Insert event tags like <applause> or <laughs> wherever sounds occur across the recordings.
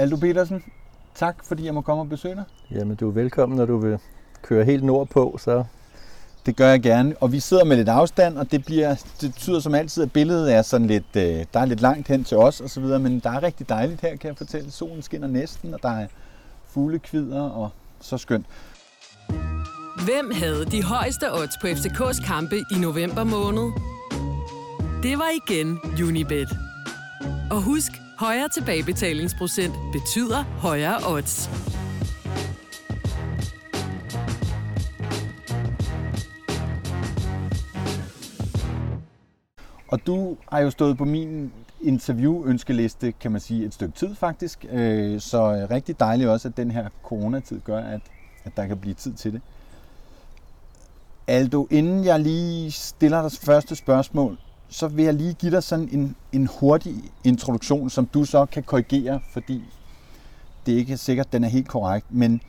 Aldo Petersen, tak fordi jeg må komme og besøge dig. Jamen, du er velkommen, når du vil køre helt nordpå, så Det gør jeg gerne, og vi sidder med lidt afstand, og det, bliver, det betyder som altid, at billedet er sådan lidt, øh, der er lidt langt hen til os og så videre, men der er rigtig dejligt her, kan jeg fortælle. Solen skinner næsten, og der er fuglekvider, og så skønt. Hvem havde de højeste odds på FCK's kampe i november måned? Det var igen Unibet. Og husk, højere tilbagebetalingsprocent betyder højere odds. Og du har jo stået på min interview-ønskeliste, kan man sige, et stykke tid faktisk. Øh, så rigtig dejligt også, at den her coronatid gør, at, at der kan blive tid til det. Aldo, inden jeg lige stiller dig første spørgsmål, så vil jeg lige give dig sådan en, en hurtig introduktion, som du så kan korrigere, fordi det er ikke sikkert, at den er helt korrekt. Men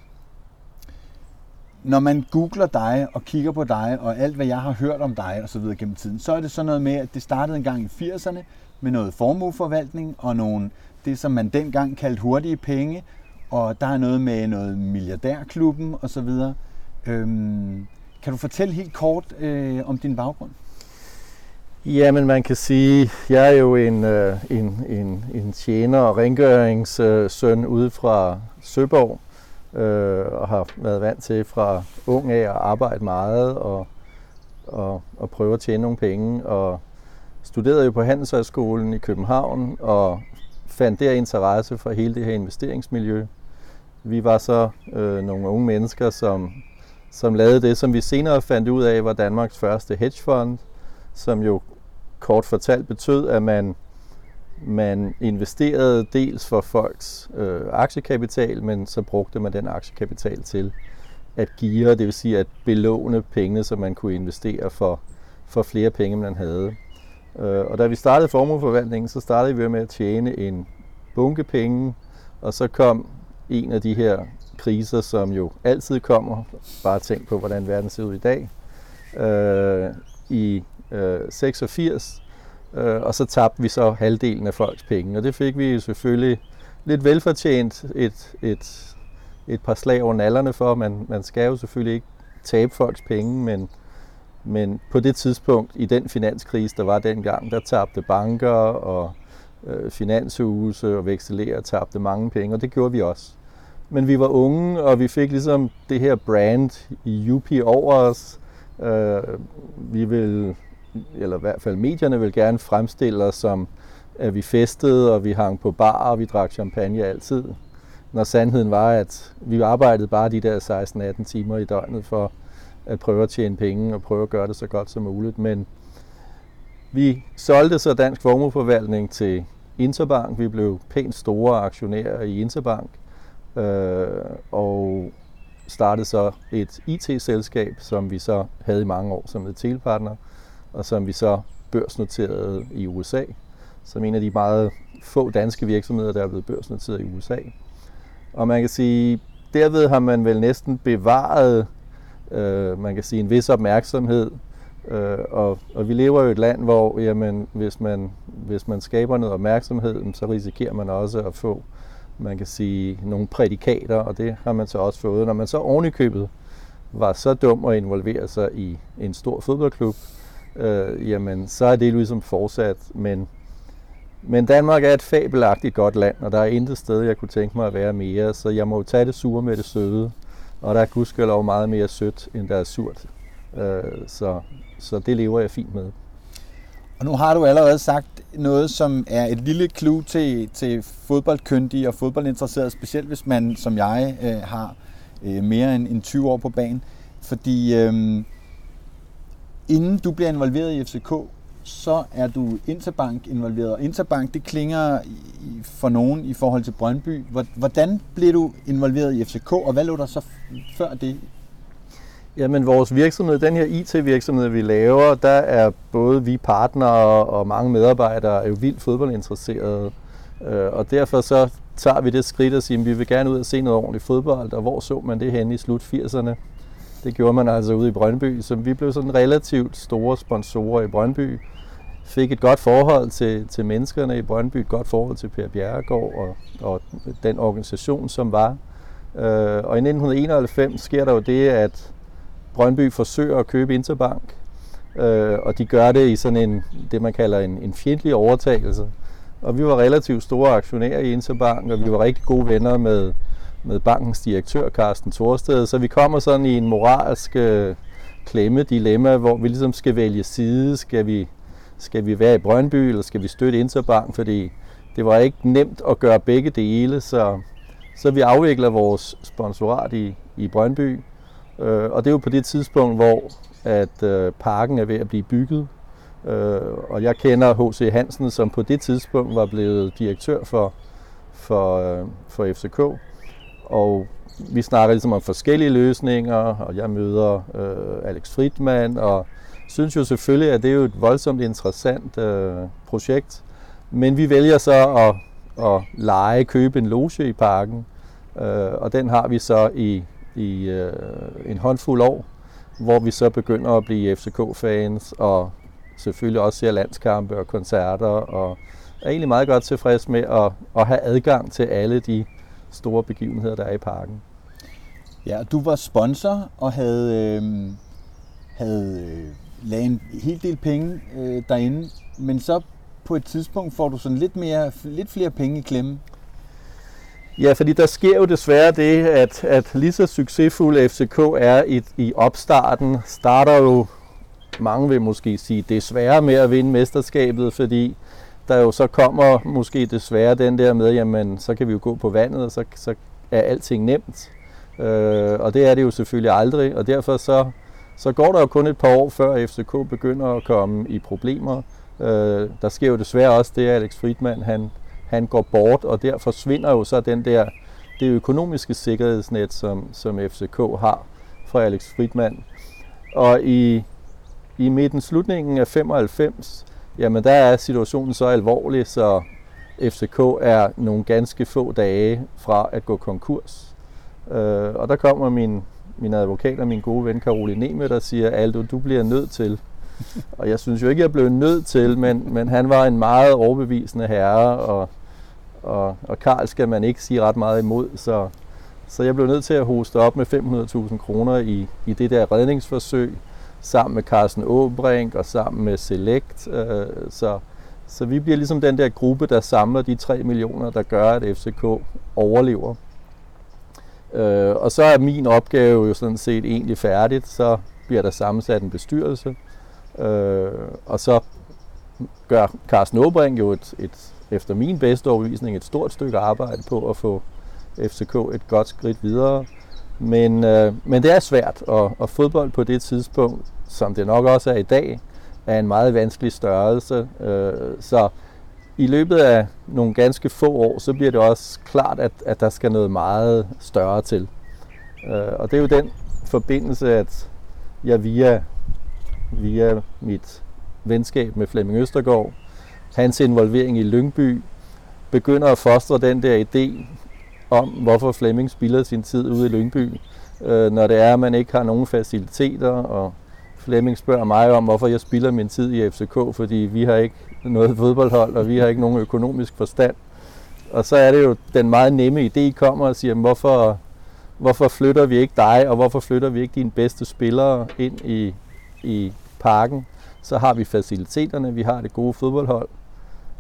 når man googler dig og kigger på dig og alt, hvad jeg har hørt om dig og så videre gennem tiden, så er det sådan noget med, at det startede engang i 80'erne med noget formueforvaltning og nogle, det, som man dengang kaldte hurtige penge, og der er noget med noget milliardærklubben og så videre. Øhm, kan du fortælle helt kort øh, om din baggrund? Jamen, man kan sige, jeg er jo en, øh, en, en, en tjener og rengøringssøn ude fra Søborg, øh, og har været vant til fra ung af at arbejde meget og, og, og prøve at tjene nogle penge. Og studerede jo på Handelshøjskolen i København og fandt der interesse for hele det her investeringsmiljø. Vi var så øh, nogle unge mennesker, som, som lavede det, som vi senere fandt ud af var Danmarks første hedgefond, som jo kort fortalt betød, at man, man investerede dels for folks øh, aktiekapital, men så brugte man den aktiekapital til at give, det vil sige at belåne pengene, så man kunne investere for, for flere penge, man havde. Øh, og da vi startede formueforvaltningen, så startede vi med at tjene en bunke penge, og så kom en af de her kriser, som jo altid kommer, bare tænk på, hvordan verden ser ud i dag, øh, i øh, 86, øh, og så tabte vi så halvdelen af folks penge. Og det fik vi selvfølgelig lidt velfortjent et, et, et par slag over nallerne for. Man, man skal jo selvfølgelig ikke tabe folks penge, men, men på det tidspunkt i den finanskrise, der var dengang, der tabte banker og øh, finanshuse og vekselere tabte mange penge, og det gjorde vi også. Men vi var unge, og vi fik ligesom det her brand i UP over os. Øh, vi vil eller i hvert fald medierne vil gerne fremstille os som, at vi festede, og vi hang på bar, og vi drak champagne altid. Når sandheden var, at vi arbejdede bare de der 16-18 timer i døgnet for at prøve at tjene penge og prøve at gøre det så godt som muligt. Men vi solgte så Dansk Formueforvaltning til Interbank. Vi blev pænt store aktionærer i Interbank. Øh, og startede så et IT-selskab, som vi så havde i mange år som et telepartner og som vi så børsnoterede i USA, som en af de meget få danske virksomheder, der er blevet børsnoteret i USA. Og man kan sige, derved har man vel næsten bevaret, øh, man kan sige, en vis opmærksomhed. Øh, og, og vi lever jo i et land, hvor jamen, hvis, man, hvis man skaber noget opmærksomhed, så risikerer man også at få, man kan sige, nogle prædikater, og det har man så også fået. Når man så ovenikøbet var så dum at involvere sig i en stor fodboldklub, øh, jamen så er det ligesom fortsat. Men, men Danmark er et fabelagtigt godt land, og der er intet sted, jeg kunne tænke mig at være mere, så jeg må jo tage det sure med det søde. Og der er gudskelov meget mere sødt, end der er surt. Øh, så, så det lever jeg fint med. Og nu har du allerede sagt noget, som er et lille clue til, til fodboldkyndige og fodboldinteresserede, specielt hvis man, som jeg, øh, har øh, mere end, end 20 år på banen. Fordi øh, inden du bliver involveret i FCK, så er du Interbank involveret. Og Interbank, det klinger for nogen i forhold til Brøndby. Hvordan blev du involveret i FCK, og hvad lå der så før det? Jamen vores virksomhed, den her IT-virksomhed, vi laver, der er både vi partnere og mange medarbejdere er jo vildt fodboldinteresserede. Øh, og derfor så tager vi det skridt og siger, at vi vil gerne ud og se noget ordentligt fodbold, og hvor så man det henne i slut 80'erne? Det gjorde man altså ude i Brøndby, så vi blev sådan relativt store sponsorer i Brøndby. fik et godt forhold til, til menneskerne i Brøndby, et godt forhold til Per Bjerregaard og, og den organisation, som var. Øh, og i 1991 sker der jo det, at Brøndby forsøger at købe Interbank, øh, og de gør det i sådan en, det man kalder en, en fjendtlig overtagelse. Og vi var relativt store aktionærer i Interbank, og vi var rigtig gode venner med, med bankens direktør, Carsten Thorsted. Så vi kommer sådan i en moralsk øh, klemme, dilemma, hvor vi ligesom skal vælge side. Skal vi, skal vi være i Brøndby, eller skal vi støtte Interbank? Fordi det var ikke nemt at gøre begge dele, så, så vi afvikler vores sponsorat i, i Brøndby. Øh, og det er jo på det tidspunkt, hvor at øh, parken er ved at blive bygget. Øh, og jeg kender H.C. Hansen, som på det tidspunkt var blevet direktør for, for, øh, for FCK. Og vi snakker ligesom om forskellige løsninger, og jeg møder øh, Alex Friedman, og synes jo selvfølgelig, at det er jo et voldsomt interessant øh, projekt. Men vi vælger så at, at lege, købe en loge i parken, øh, og den har vi så i, i øh, en håndfuld år, hvor vi så begynder at blive FCK-fans, og selvfølgelig også ser landskampe og koncerter, og er egentlig meget godt tilfreds med at, at have adgang til alle de store begivenheder, der er i parken. Ja, du var sponsor og havde, øh, havde øh, lagt en hel del penge øh, derinde, men så på et tidspunkt får du sådan lidt, mere, lidt flere penge i klemme. Ja, fordi der sker jo desværre det, at, at lige så succesfuld FCK er i, i opstarten, starter jo, mange vil måske sige, desværre med at vinde mesterskabet, fordi der jo så kommer måske desværre den der med, jamen så kan vi jo gå på vandet, og så, så er alting nemt. Øh, og det er det jo selvfølgelig aldrig, og derfor så, så går der jo kun et par år, før FCK begynder at komme i problemer. Øh, der sker jo desværre også det, at Alex Friedman han, han går bort, og der forsvinder jo så den der, det økonomiske sikkerhedsnet, som, som FCK har fra Alex Friedman. Og i, i midten slutningen af 95, jamen der er situationen så alvorlig, så FCK er nogle ganske få dage fra at gå konkurs. Øh, og der kommer min, min advokat og min gode ven Caroline Neme, der siger, Aldo, du bliver nødt til. <laughs> Og jeg synes jo ikke, jeg blev nødt til, men, men han var en meget overbevisende herre, og, og, og Karl skal man ikke sige ret meget imod, så, så jeg blev nødt til at hoste op med 500.000 kroner i, i det der redningsforsøg, sammen med Carsten Åbrink og sammen med Select. Øh, så, så vi bliver ligesom den der gruppe, der samler de 3 millioner, der gør, at FCK overlever. Øh, og så er min opgave jo sådan set egentlig færdigt. Så bliver der sammensat en bestyrelse. Øh, og så gør Carsten Åbrink jo et, et, efter min bedste overbevisning et stort stykke arbejde på at få FCK et godt skridt videre. Men, øh, men det er svært, og, og fodbold på det tidspunkt, som det nok også er i dag, er en meget vanskelig størrelse. Øh, så i løbet af nogle ganske få år, så bliver det også klart, at, at der skal noget meget større til. Øh, og det er jo den forbindelse, at jeg via, via mit venskab med Flemming Østergaard, hans involvering i Lyngby, begynder at fostre den der idé om, hvorfor Flemming spiller sin tid ude i Lyngby, øh, når det er, at man ikke har nogen faciliteter, og Flemming spørger mig om, hvorfor jeg spiller min tid i FCK, fordi vi har ikke noget fodboldhold, og vi har ikke nogen økonomisk forstand. Og så er det jo den meget nemme idé kommer og siger, hvorfor, hvorfor flytter vi ikke dig, og hvorfor flytter vi ikke dine bedste spillere ind i, i parken? Så har vi faciliteterne, vi har det gode fodboldhold.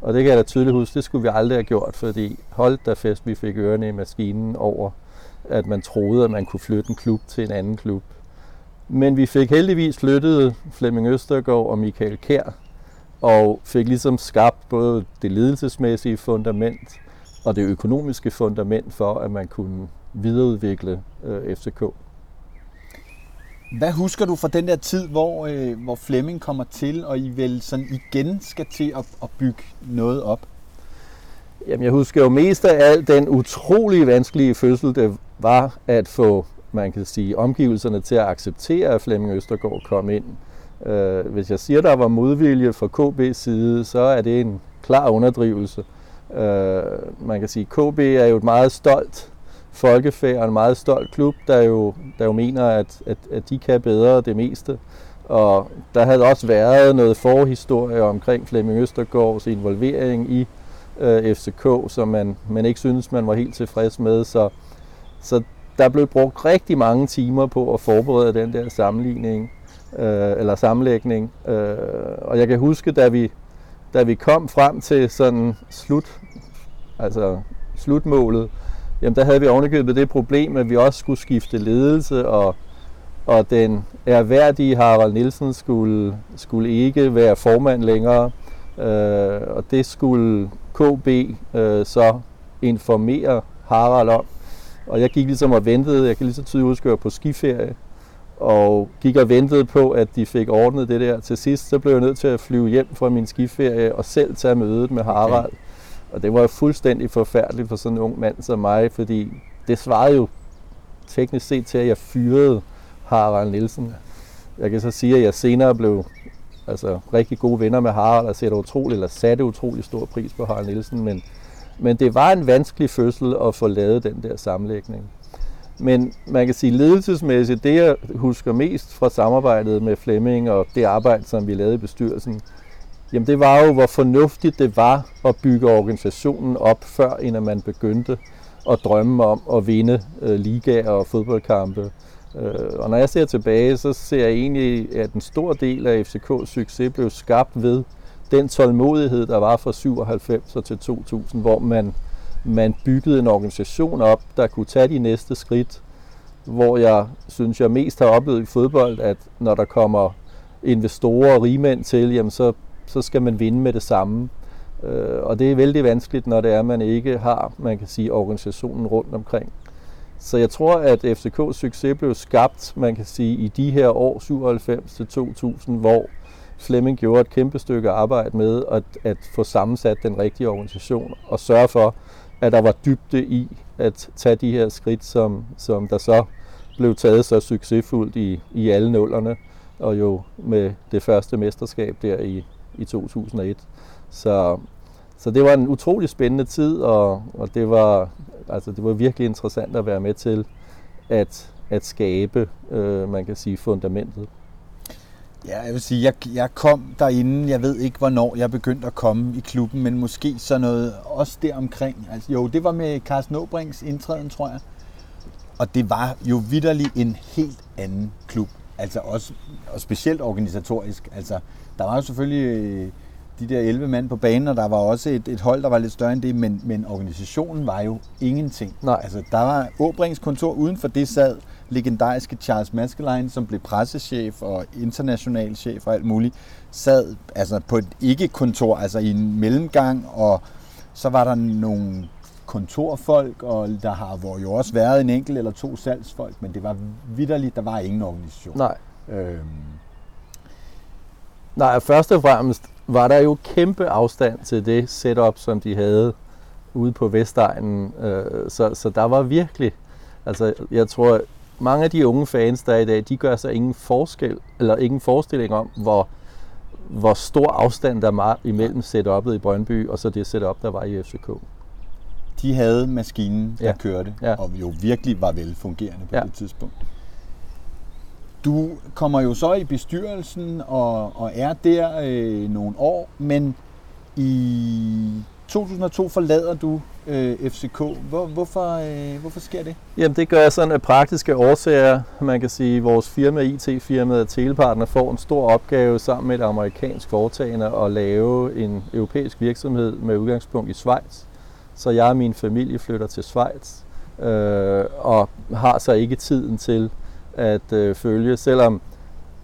Og det kan jeg da tydeligt huske, det skulle vi aldrig have gjort, fordi hold da fest, vi fik ørerne i maskinen over, at man troede, at man kunne flytte en klub til en anden klub. Men vi fik heldigvis flyttet Flemming Østergaard og Michael Kær, og fik ligesom skabt både det ledelsesmæssige fundament og det økonomiske fundament for, at man kunne videreudvikle øh, FCK. Hvad husker du fra den der tid, hvor, øh, hvor Flemming kommer til, og I vel sådan igen skal til at, at bygge noget op? Jamen, jeg husker jo mest af alt den utrolig vanskelige fødsel, det var at få, man kan sige, omgivelserne til at acceptere, at Flemming Østergaard kom ind. Øh, hvis jeg siger, der var modvilje fra KB's side, så er det en klar underdrivelse. Øh, man kan sige, at KB er jo et meget stolt folkefærd og en meget stolt klub, der jo, der jo mener, at, at, at de kan bedre det meste. Og der havde også været noget forhistorie omkring Flemming Østergaards involvering i øh, FCK, som man, man ikke synes, man var helt tilfreds med. Så, så der blev brugt rigtig mange timer på at forberede den der sammenligning, øh, eller sammenlægning. Øh, og jeg kan huske, da vi, da vi kom frem til sådan slut, altså slutmålet, jamen der havde vi ovenikøbet det problem, at vi også skulle skifte ledelse, og, og den erhverdige Harald Nielsen skulle, skulle ikke være formand længere, øh, og det skulle KB øh, så informere Harald om. Og jeg gik ligesom og ventede, jeg kan lige så tydeligt huske, at jeg var på skiferie, og gik og ventede på, at de fik ordnet det der. Til sidst så blev jeg nødt til at flyve hjem fra min skiferie og selv tage mødet med Harald. Okay. Og det var jo fuldstændig forfærdeligt for sådan en ung mand som mig, fordi det svarede jo teknisk set til, at jeg fyrede Harald Nielsen. Jeg kan så sige, at jeg senere blev altså, rigtig gode venner med Harald og sætte utrolig, eller satte utrolig stor pris på Harald Nielsen, men, men det var en vanskelig fødsel at få lavet den der sammenlægning. Men man kan sige ledelsesmæssigt, det jeg husker mest fra samarbejdet med Flemming og det arbejde, som vi lavede i bestyrelsen, jamen det var jo, hvor fornuftigt det var at bygge organisationen op, før end man begyndte at drømme om at vinde øh, ligaer og fodboldkampe. Øh, og når jeg ser tilbage, så ser jeg egentlig, at en stor del af FCK's succes blev skabt ved den tålmodighed, der var fra 97 til 2000, hvor man, man byggede en organisation op, der kunne tage de næste skridt, hvor jeg synes, jeg mest har oplevet i fodbold, at når der kommer investorer og rigmænd til, jamen så, så skal man vinde med det samme. Øh, og det er vældig vanskeligt, når det er, at man ikke har, man kan sige, organisationen rundt omkring. Så jeg tror, at FCK's succes blev skabt, man kan sige, i de her år 97 til 2000, hvor Flemming gjorde et kæmpe stykke arbejde med at, at få sammensat den rigtige organisation og sørge for, at der var dybde i at tage de her skridt, som, som der så blev taget så succesfuldt i, i alle nullerne, og jo med det første mesterskab der i, i 2001. Så, så det var en utrolig spændende tid, og, og det, var, altså, det var virkelig interessant at være med til at, at skabe, øh, man kan sige, fundamentet. Ja, jeg vil sige, jeg, jeg kom derinde, jeg ved ikke hvornår jeg begyndte at komme i klubben, men måske så noget også deromkring. Altså, jo, det var med Carsten Åbrings indtræden, tror jeg. Og det var jo vidderligt en helt anden klub. Altså også, og specielt organisatorisk. Altså, der var jo selvfølgelig øh, de der 11 mand på banen, og der var også et, et hold, der var lidt større end det, men, men organisationen var jo ingenting. Nej. Altså, der var Åbrings kontor, uden for det sad legendariske Charles Maskelyne, som blev pressechef og international chef og alt muligt, sad altså på et ikke-kontor, altså i en mellemgang, og så var der nogle kontorfolk, og der har hvor jo også været en enkelt eller to salgsfolk, men det var vidderligt, der var ingen organisation. Nej. Øhm, Nej, først og fremmest var der jo kæmpe afstand til det setup, som de havde ude på Vestegnen. Øh, så, så der var virkelig, altså jeg tror, mange af de unge fans, der er i dag, de gør sig ingen forskel, eller ingen forestilling om, hvor, hvor stor afstand der var imellem setup'et i Brøndby, og så det setup, der var i FCK. de havde maskinen, der Ja. kørte, Ja. og jo virkelig var velfungerende på Ja. det tidspunkt. Du kommer jo så i bestyrelsen og, og er der øh, nogle år, men i 2002 forlader du øh, FCK. Hvor, hvorfor, øh, hvorfor sker det? Jamen det gør jeg sådan af praktiske årsager. Man kan sige, at vores firma, IT-firmaet Telepartner, får en stor opgave sammen med et amerikansk foretagende at lave en europæisk virksomhed med udgangspunkt i Schweiz. Så jeg og min familie flytter til Schweiz øh, og har så ikke tiden til at øh, følge, selvom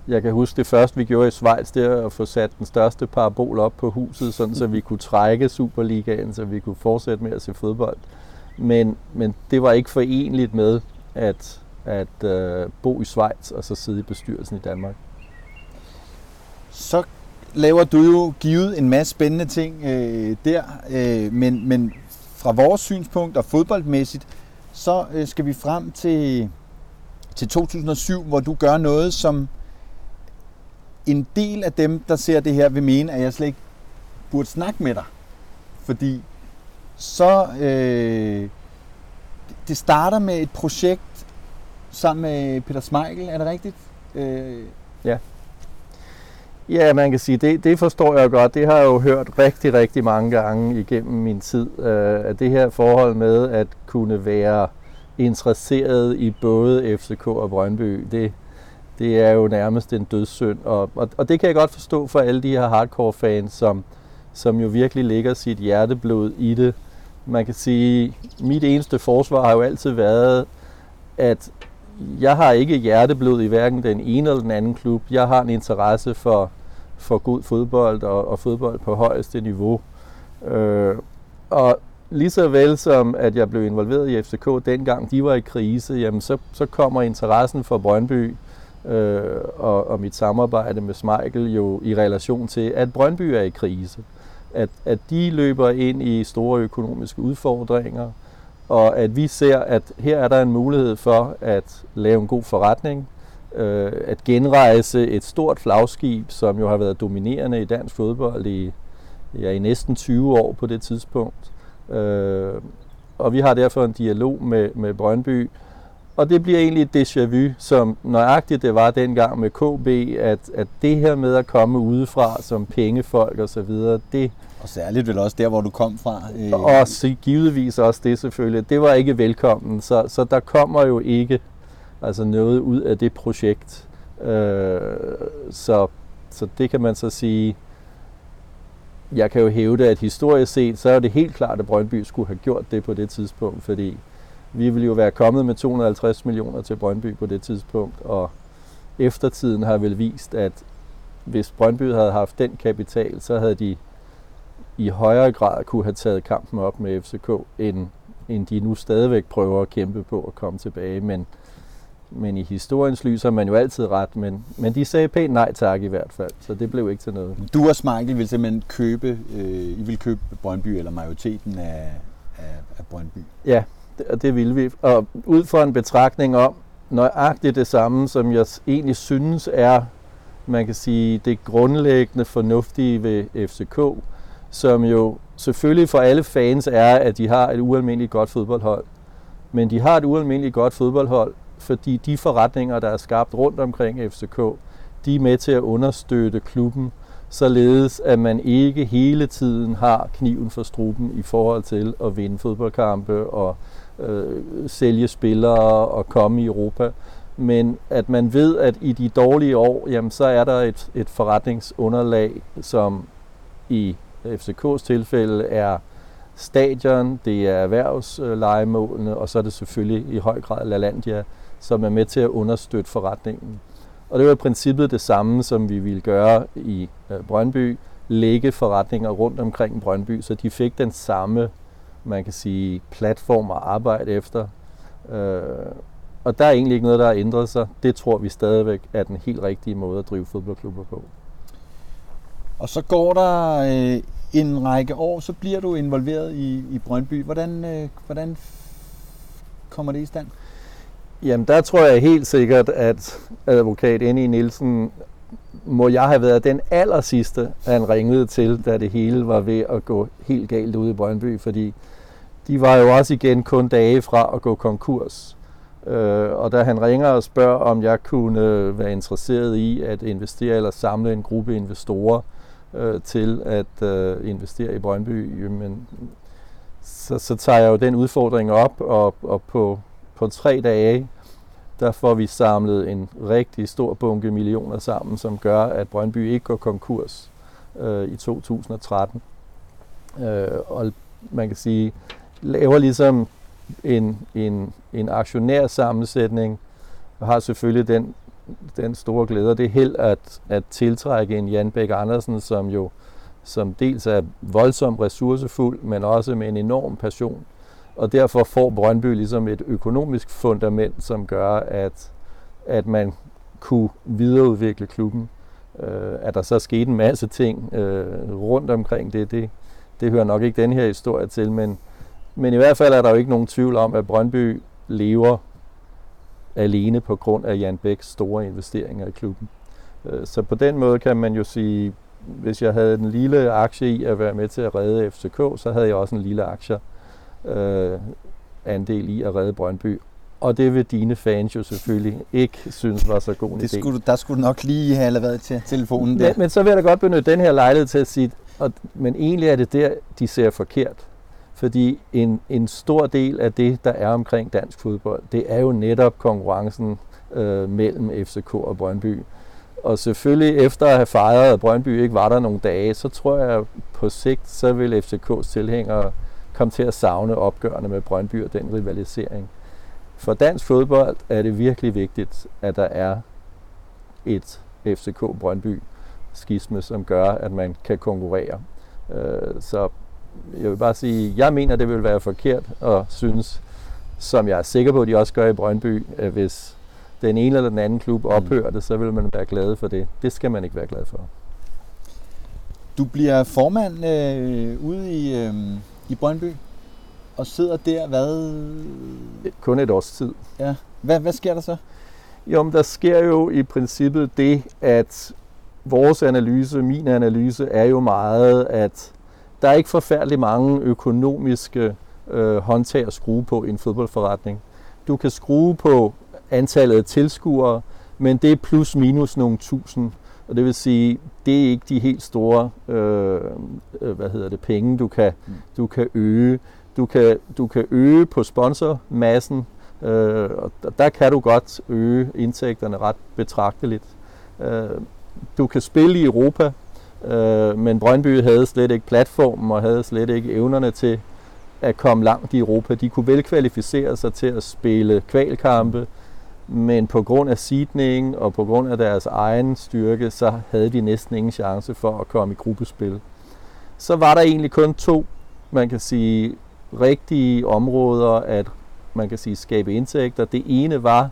jeg kan huske det første, vi gjorde i Schweiz, det var at få sat den største parabol op på huset, sådan så vi kunne trække Superligaen, så vi kunne fortsætte med at se fodbold. Men, men det var ikke forenligt med at, at øh, bo i Schweiz og så sidde i bestyrelsen i Danmark. Så laver du jo givet en masse spændende ting øh, der, øh, men, men fra vores synspunkt og fodboldmæssigt, så øh, skal vi frem til, til 2007, hvor du gør noget, som en del af dem, der ser det her, vil mene, at jeg slet ikke burde snakke med dig. Fordi så øh, det starter med et projekt sammen med Peter Smeichel, er det rigtigt? Øh, Ja. Ja, man kan sige, det, det forstår jeg godt. Det har jeg jo hørt rigtig, rigtig mange gange igennem min tid. Øh, at det her forhold med at kunne være interesseret i både FCK og Brøndby, det, det er jo nærmest en dødssynd. Og, og, og det kan jeg godt forstå for alle de her hardcore-fans, som, som jo virkelig lægger sit hjerteblod i det. Man kan sige, mit eneste forsvar har jo altid været, at jeg har ikke hjerteblod i hverken den ene eller den anden klub. Jeg har en interesse for, for god fodbold og, og fodbold på højeste niveau. Øh, og lige så vel som at jeg blev involveret i FCK dengang de var i krise, jamen så, så kommer interessen for Brøndby øh, og, og mit samarbejde med Smeichel jo i relation til, at Brøndby er i krise. At, at de løber ind i store økonomiske udfordringer, og at vi ser, at her er der en mulighed for at lave en god forretning, øh, at genrejse et stort flagskib, som jo har været dominerende i dansk fodbold i, ja, i næsten 20 år på det tidspunkt. Øh, og vi har derfor en dialog med, med Brøndby, og det bliver egentlig et déjà vu, som nøjagtigt det var dengang med KB, at, at det her med at komme udefra som pengefolk og så videre, det... Og særligt vel også der, hvor du kom fra. Øh... Og så givetvis også det selvfølgelig. Det var ikke velkommen, så, så der kommer jo ikke altså noget ud af det projekt. Øh, så, så det kan man så sige, jeg kan jo hævde, at historisk set, så er det helt klart, at Brøndby skulle have gjort det på det tidspunkt, fordi vi ville jo være kommet med 250 millioner til Brøndby på det tidspunkt, og eftertiden har vel vist, at hvis Brøndby havde haft den kapital, så havde de i højere grad kunne have taget kampen op med FCK, end, end de nu stadigvæk prøver at kæmpe på at komme tilbage. Men, men i historiens lys har man jo altid ret, men, men de sagde pænt nej tak i hvert fald, så det blev ikke til noget. Du og Smeichel vil simpelthen købe, øh, I vil købe Brøndby, eller majoriteten af, af, af Brøndby? Ja, det, det ville vi. Og ud fra en betragtning om nøjagtigt det samme, som jeg egentlig synes er, man kan sige, det grundlæggende fornuftige ved FCK, som jo selvfølgelig for alle fans er, at de har et ualmindeligt godt fodboldhold. Men de har et ualmindeligt godt fodboldhold, fordi de forretninger, der er skabt rundt omkring FCK, de er med til at understøtte klubben, således at man ikke hele tiden har kniven for struben i forhold til at vinde fodboldkampe og øh, sælge spillere og komme i Europa. Men at man ved, at i de dårlige år, jamen, så er der et, et forretningsunderlag, som i FCK's tilfælde er stadion, det er erhvervslejemålene, og så er det selvfølgelig i høj grad LaLandia, som er med til at understøtte forretningen. Og det var i princippet det samme, som vi ville gøre i øh, Brøndby, lægge forretninger rundt omkring Brøndby, så de fik den samme, man kan sige, platform at arbejde efter. Øh, og der er egentlig ikke noget, der har ændret sig. Det tror vi stadigvæk er den helt rigtige måde at drive fodboldklubber på. Og så går der øh, en række år, så bliver du involveret i, i Brøndby. Hvordan, øh, hvordan kommer det i stand? Jamen, der tror jeg helt sikkert, at advokat Annie Nielsen må jeg have været den aller sidste, han ringede til, da det hele var ved at gå helt galt ude i Brøndby, fordi de var jo også igen kun dage fra at gå konkurs. Øh, og da han ringer og spørger, om jeg kunne være interesseret i at investere eller samle en gruppe investorer, øh, til at øh, investere i Brøndby, jamen, så, så tager jeg jo den udfordring op, og, og på, på tre dage, der får vi samlet en rigtig stor bunke millioner sammen, som gør, at Brøndby ikke går konkurs øh, i 2013. Øh, og man kan sige, laver ligesom en, en, en aktionærsammensætning, og har selvfølgelig den den store glæde, og det er held at, at tiltrække en Jan Bæk Andersen, som jo som dels er voldsomt ressourcefuld, men også med en enorm passion. Og derfor får Brøndby ligesom et økonomisk fundament, som gør, at, at man kunne videreudvikle klubben. Øh, at der så skete en masse ting øh, rundt omkring det, det, det hører nok ikke den her historie til, men, men i hvert fald er der jo ikke nogen tvivl om, at Brøndby lever alene på grund af Jan Bæks store investeringer i klubben. Øh, så på den måde kan man jo sige, hvis jeg havde en lille aktie i at være med til at redde FCK, så havde jeg også en lille aktie øh, andel i at redde Brøndby. og det vil dine fans jo selvfølgelig ikke synes var så god en Det idé. skulle, der skulle du nok lige have leveret til telefonen der. Men, men så vil jeg da godt benytte den her lejlighed til at sige, at, men egentlig er det der, de ser forkert. Fordi en, en stor del af det, der er omkring dansk fodbold, det er jo netop konkurrencen øh, mellem FCK og Brøndby. Og selvfølgelig efter at have fejret, at Brøndby ikke var der nogle dage, så tror jeg på sigt, så vil FCK's tilhængere kom til at savne opgørende med Brøndby og den rivalisering. For dansk fodbold er det virkelig vigtigt, at der er et FCK-Brøndby skisme, som gør, at man kan konkurrere. Øh, Så jeg vil bare sige, jeg mener, det vil være forkert og synes, som jeg er sikker på, at de også gør i Brøndby, at hvis den ene eller den anden klub ophører det, så vil man være glad for det. Det skal man ikke være glad for. Du bliver formand øh, ude i, øh, i Brøndby, og sidder der, hvad, Kun et års tid. ja, hvad, hvad sker der så? Jo, men der sker jo i princippet det, at vores analyse, min analyse, er jo meget, at der er ikke forfærdelig mange økonomiske øh, håndtag at skrue på i en fodboldforretning. Du kan skrue på antallet af tilskuere, men det er plus minus nogle tusind. Og det vil sige, det er ikke de helt store øh, øh, hvad hedder det, penge, du kan, du kan øge. Du kan, du kan øge på sponsormassen, øh, og der- der kan du godt øge indtægterne ret betragteligt. Øh, du kan spille i Europa, øh, men Brøndby havde slet ikke platformen og havde slet ikke evnerne til at komme langt i Europa. De kunne vel kvalificere sig til at spille kvalkampe, men på grund af seedning og på grund af deres egen styrke, så havde de næsten ingen chance for at komme i gruppespil. Så var der egentlig kun to, man kan sige, rigtige områder at man kan sige skabe indtægter. Det ene var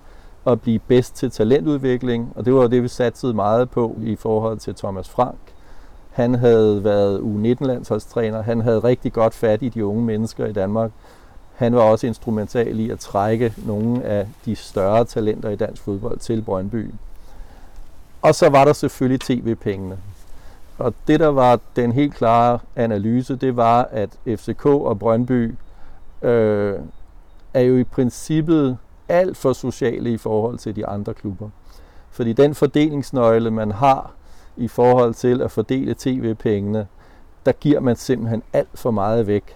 at blive bedst til talentudvikling, og det var det, vi satsede meget på i forhold til Thomas Frank. Han havde været U19-landsholdstræner, han havde rigtig godt fat i de unge mennesker i Danmark. Han var også instrumental i at trække nogle af de større talenter i dansk fodbold til Brøndby. Og så var der selvfølgelig tv-pengene. Og det, der var den helt klare analyse, det var, at FCK og Brøndby øh, er jo i princippet alt for sociale i forhold til de andre klubber. Fordi den fordelingsnøgle, man har i forhold til at fordele tv-pengene, der giver man simpelthen alt for meget væk.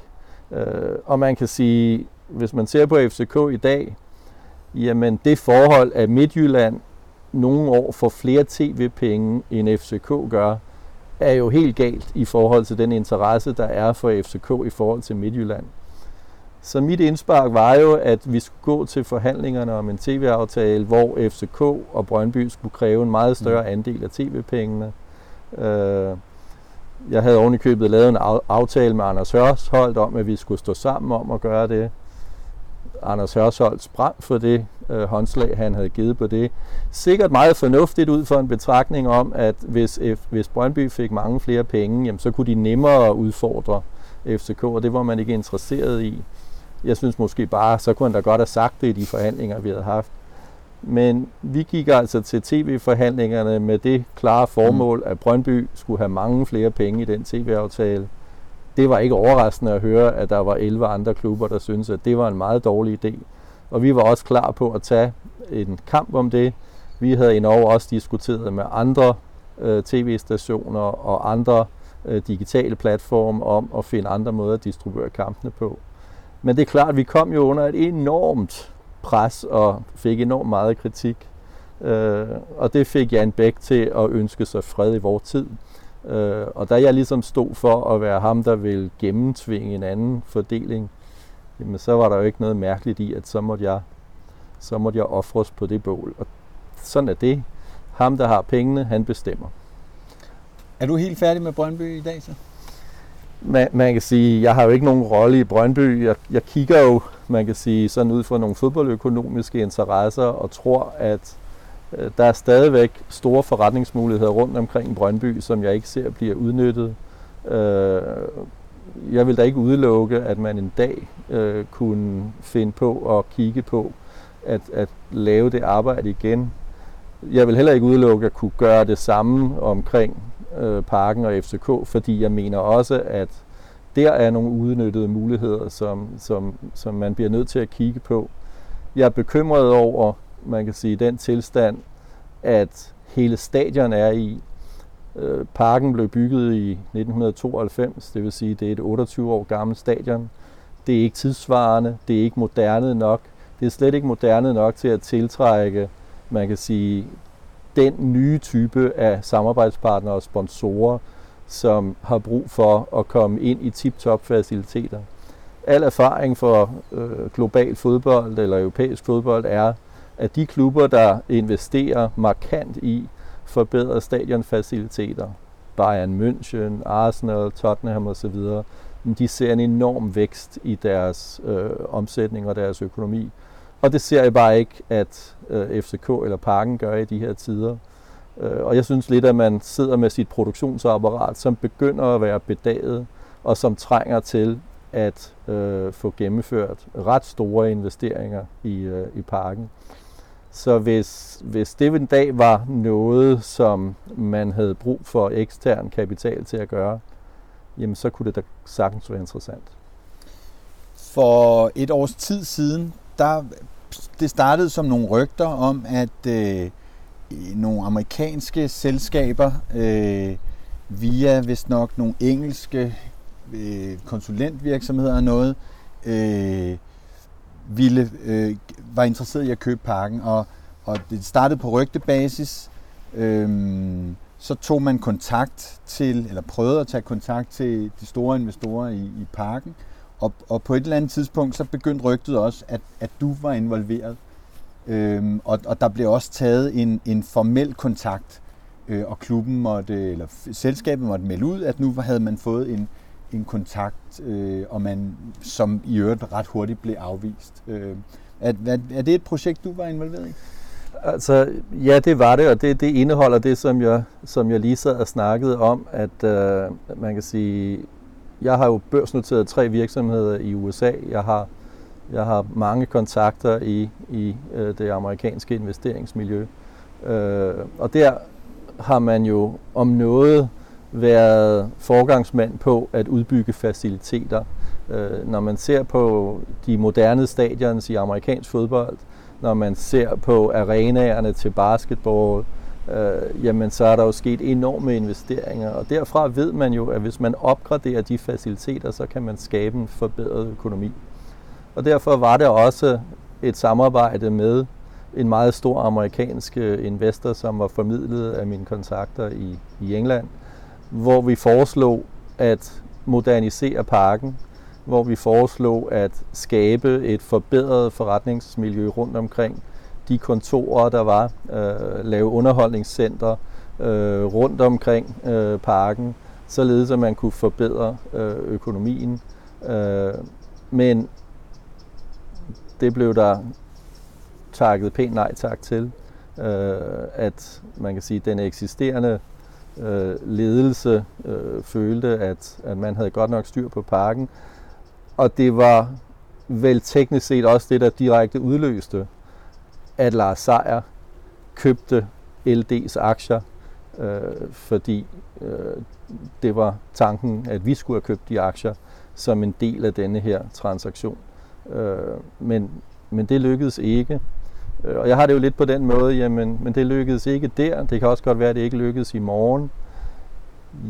Øh, og man kan sige, hvis man ser på FCK i dag, jamen det forhold, at Midtjylland nogle år får flere tv-penge, end FCK gør, er jo helt galt i forhold til den interesse, der er for FCK i forhold til Midtjylland. Så mit indspark var jo, at vi skulle gå til forhandlingerne om en tv-aftale, hvor FCK og Brøndby skulle kræve en meget større andel af tv-pengene. Øh, jeg havde oven i købet lavet en aftale med Anders Hørsholdt om, at vi skulle stå sammen om at gøre det. Anders Hørsholdt sprang for det øh, håndslag, han havde givet på det. Sikkert meget fornuftigt ud for en betragtning om, at hvis, F, hvis Brøndby fik mange flere penge, jamen, så kunne de nemmere udfordre FCK, og det var man ikke interesseret i. Jeg synes måske bare, så kunne han da godt have sagt det i de forhandlinger, vi havde haft. Men vi gik altså til tv-forhandlingerne med det klare formål, at Brøndby skulle have mange flere penge i den tv-aftale. Det var ikke overraskende at høre, at der var 11 andre klubber, der syntes, at det var en meget dårlig idé. Og vi var også klar på at tage en kamp om det. Vi havde endnu også diskuteret med andre øh, tv-stationer og andre øh, digitale platforme om at finde andre måder at distribuere kampene på. Men det er klart, at vi kom jo under et enormt pres og fik enormt meget kritik. Øh, og det fik Jan Bæk til at ønske sig fred i vores tid. Øh, og da jeg ligesom stod for at være ham, der ville gennemtvinge en anden fordeling, jamen så var der jo ikke noget mærkeligt i, at så måtte jeg, så måtte jeg ofres på det bål. Og sådan er det. Ham, der har pengene, han bestemmer. Er du helt færdig med Brøndby i dag så? Man, man kan sige, jeg har jo ikke nogen rolle i Brøndby. Jeg, jeg kigger jo, man kan sige, sådan ud fra nogle fodboldøkonomiske interesser og tror, at øh, der er stadigvæk store forretningsmuligheder rundt omkring Brøndby, som jeg ikke ser bliver udnyttet. Øh, jeg vil da ikke udelukke, at man en dag øh, kunne finde på at kigge på at, at lave det arbejde igen. Jeg vil heller ikke udelukke at kunne gøre det samme omkring øh, Parken og FCK, fordi jeg mener også, at der er nogle udnyttede muligheder, som, som, som man bliver nødt til at kigge på. Jeg er bekymret over, man kan sige, den tilstand, at hele stadion er i. Øh, parken blev bygget i 1992, det vil sige, det er et 28 år gammelt stadion. Det er ikke tidsvarende, det er ikke moderne nok. Det er slet ikke moderne nok til at tiltrække, man kan sige, den nye type af samarbejdspartnere og sponsorer, som har brug for at komme ind i tip-top faciliteter. Al erfaring for øh, global fodbold eller europæisk fodbold er, at de klubber, der investerer markant i forbedrede stadionfaciliteter, Bayern München, Arsenal, Tottenham osv., de ser en enorm vækst i deres øh, omsætning og deres økonomi. Og det ser jeg bare ikke, at øh, FCK eller Parken gør i de her tider. Øh, og jeg synes lidt, at man sidder med sit produktionsapparat, som begynder at være bedaget, og som trænger til at øh, få gennemført ret store investeringer i, øh, i parken. Så hvis, hvis det en dag var noget, som man havde brug for ekstern kapital til at gøre, jamen så kunne det da sagtens være interessant. For et års tid siden, der det startede som nogle rygter om, at øh, nogle amerikanske selskaber øh, via vist nok nogle engelske øh, konsulentvirksomheder og noget, øh, ville, øh, var interesseret i at købe parken. Og, og det startede på rygtebasis. Øh, så tog man kontakt til, eller prøvede at tage kontakt til de store investorer i, i parken. Og, og på et eller andet tidspunkt, så begyndte rygtet også, at, at du var involveret. Øhm, og, og der blev også taget en, en formel kontakt, øh, og klubben måtte, eller selskabet måtte melde ud, at nu havde man fået en, en kontakt, øh, og man, som i øvrigt ret hurtigt blev afvist. Øh, er, er, er det et projekt, du var involveret i? Altså, ja, det var det, og det, det indeholder det, som jeg, som jeg lige sad og snakkede om, at øh, man kan sige, jeg har jo børsnoteret tre virksomheder i USA. Jeg har, jeg har mange kontakter i, i øh, det amerikanske investeringsmiljø. Øh, og der har man jo om noget været forgangsmand på at udbygge faciliteter. Øh, når man ser på de moderne stadions i amerikansk fodbold, når man ser på arenaerne til basketball, øh, jamen så er der jo sket enorme investeringer. Og derfra ved man jo, at hvis man opgraderer de faciliteter, så kan man skabe en forbedret økonomi. Og derfor var det også et samarbejde med en meget stor amerikansk øh, investor, som var formidlet af mine kontakter i, i England, hvor vi foreslog at modernisere parken, hvor vi foreslog at skabe et forbedret forretningsmiljø rundt omkring de kontorer, der var, øh, lave underholdningscenter øh, rundt omkring øh, parken, således at man kunne forbedre øh, økonomien. Øh, men det blev der takket pænt nej tak til, øh, at man kan sige, den eksisterende øh, ledelse øh, følte, at, at man havde godt nok styr på parken. Og det var vel teknisk set også det, der direkte udløste at Lars Seier købte LD's aktier, øh, fordi øh, det var tanken, at vi skulle have købt de aktier som en del af denne her transaktion. Øh, men, men det lykkedes ikke. Øh, og jeg har det jo lidt på den måde, jamen, men det lykkedes ikke der. Det kan også godt være, at det ikke lykkedes i morgen.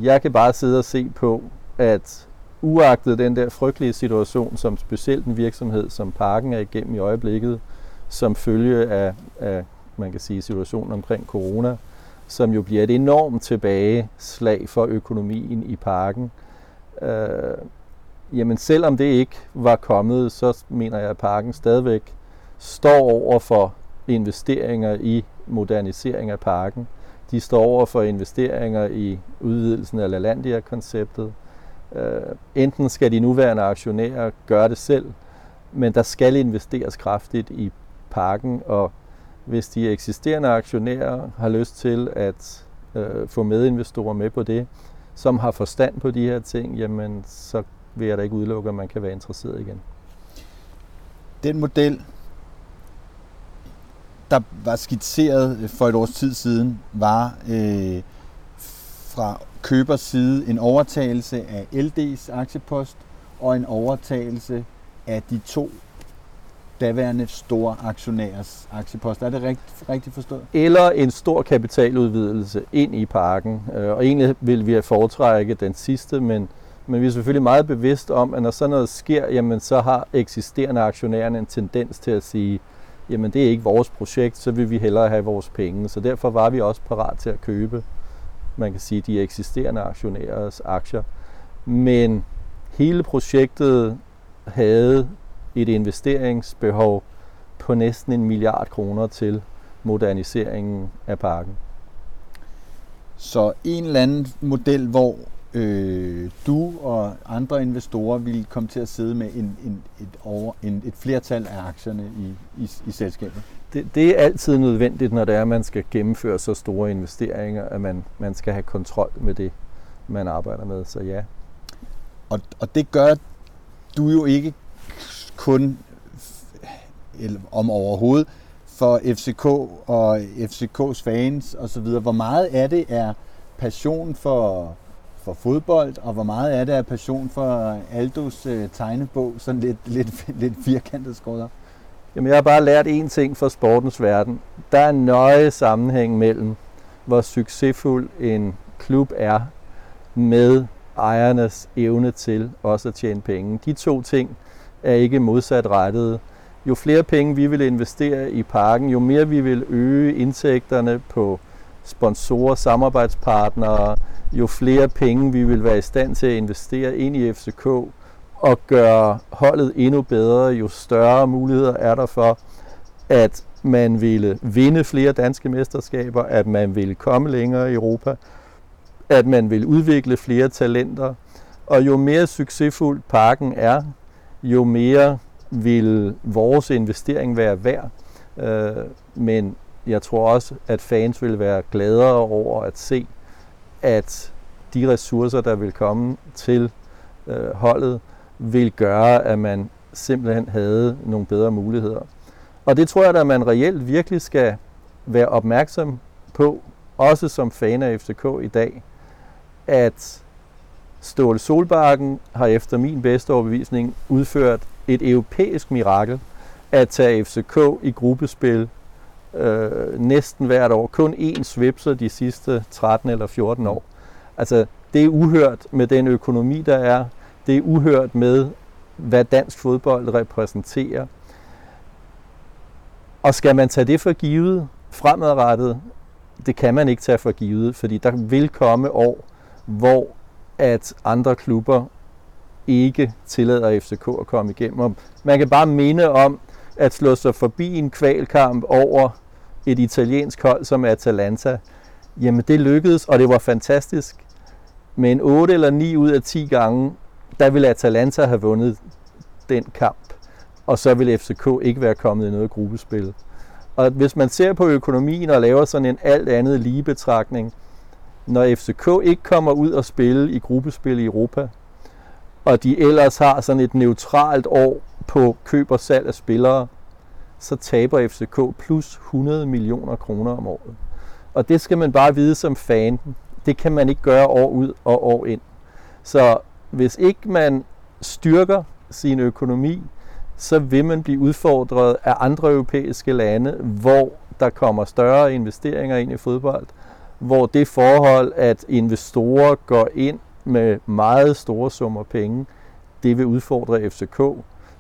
Jeg kan bare sidde og se på, at uagtet den der frygtelige situation, som specielt en virksomhed som Parken er igennem i øjeblikket, som følge af, af man kan sige, situationen omkring corona, som jo bliver et enormt tilbageslag for økonomien i parken. Øh, jamen selvom det ikke var kommet, så mener jeg, at parken stadigvæk står over for investeringer i modernisering af parken. De står over for investeringer i udvidelsen af LaLandia-konceptet. Øh, enten skal de nuværende aktionærer gøre det selv, men der skal investeres kraftigt i parken, og hvis de eksisterende aktionærer har lyst til at øh, få medinvestorer med på det, som har forstand på de her ting, jamen så vil jeg da ikke udelukke, at man kan være interesseret igen. Den model, der var skitseret for et års tid siden, var øh, fra købers side en overtagelse af LD's aktiepost og en overtagelse af de to daværende store aktionærers aktiepost. Er det rigtigt, rigtigt forstået? Eller en stor kapitaludvidelse ind i parken. Øh, og egentlig vil vi foretrække den sidste, men, men vi er selvfølgelig meget bevidst om, at når sådan noget sker, jamen så har eksisterende aktionærerne en tendens til at sige, jamen det er ikke vores projekt, så vil vi hellere have vores penge. Så derfor var vi også parat til at købe, man kan sige, de eksisterende aktionærers aktier. Men hele projektet havde et investeringsbehov på næsten en milliard kroner til moderniseringen af parken. Så en eller anden model, hvor øh, du og andre investorer ville komme til at sidde med en, en, et, over, en, et flertal af aktierne i, i, i selskabet? Det, det er altid nødvendigt, når det er, at man skal gennemføre så store investeringer, at man, man skal have kontrol med det, man arbejder med. Så ja. Og, og det gør du jo ikke kun eller om overhovedet for FCK og FCKs fans osv. Hvor meget af det er passion for, for fodbold, og hvor meget er det af passion for Aldos øh, tegnebog, sådan lidt, <laughs> lidt, lidt firkantet skåret op? Jamen, jeg har bare lært én ting fra sportens verden. Der er nøje sammenhæng mellem, hvor succesfuld en klub er med ejernes evne til også at tjene penge. De to ting er ikke modsatrettede. Jo flere penge vi vil investere i parken, jo mere vi vil øge indtægterne på sponsorer, samarbejdspartnere, jo flere penge vi vil være i stand til at investere ind i FCK og gøre holdet endnu bedre, jo større muligheder er der for, at man ville vinde flere danske mesterskaber, at man ville komme længere i Europa, at man vil udvikle flere talenter. Og jo mere succesfuld parken er, jo mere vil vores investering være værd. Øh, men jeg tror også, at fans vil være gladere over at se, at de ressourcer, der vil komme til øh, holdet, vil gøre, at man simpelthen havde nogle bedre muligheder. Og det tror jeg, at man reelt virkelig skal være opmærksom på, også som fan af FCK i dag, at Ståle Solbakken har efter min bedste overbevisning udført et europæisk mirakel at tage FCK i gruppespil øh, næsten hvert år. Kun én svipser de sidste 13 eller 14 år. Altså, det er uhørt med den økonomi, der er. Det er uhørt med, hvad dansk fodbold repræsenterer. Og skal man tage det for givet fremadrettet? Det kan man ikke tage for givet, fordi der vil komme år, hvor at andre klubber ikke tillader FCK at komme igennem. Og man kan bare minde om at slå sig forbi en kvalkamp over et italiensk hold som Atalanta. Jamen det lykkedes, og det var fantastisk. Men 8 eller 9 ud af 10 gange, der ville Atalanta have vundet den kamp. Og så ville FCK ikke være kommet i noget gruppespil. Og hvis man ser på økonomien og laver sådan en alt andet lige betragtning, når FCK ikke kommer ud og spille i gruppespil i Europa, og de ellers har sådan et neutralt år på køb og salg af spillere, så taber FCK plus 100 millioner kroner om året. Og det skal man bare vide som fan. Det kan man ikke gøre år ud og år ind. Så hvis ikke man styrker sin økonomi, så vil man blive udfordret af andre europæiske lande, hvor der kommer større investeringer ind i fodbold, hvor det forhold, at investorer går ind med meget store summer penge, det vil udfordre FCK.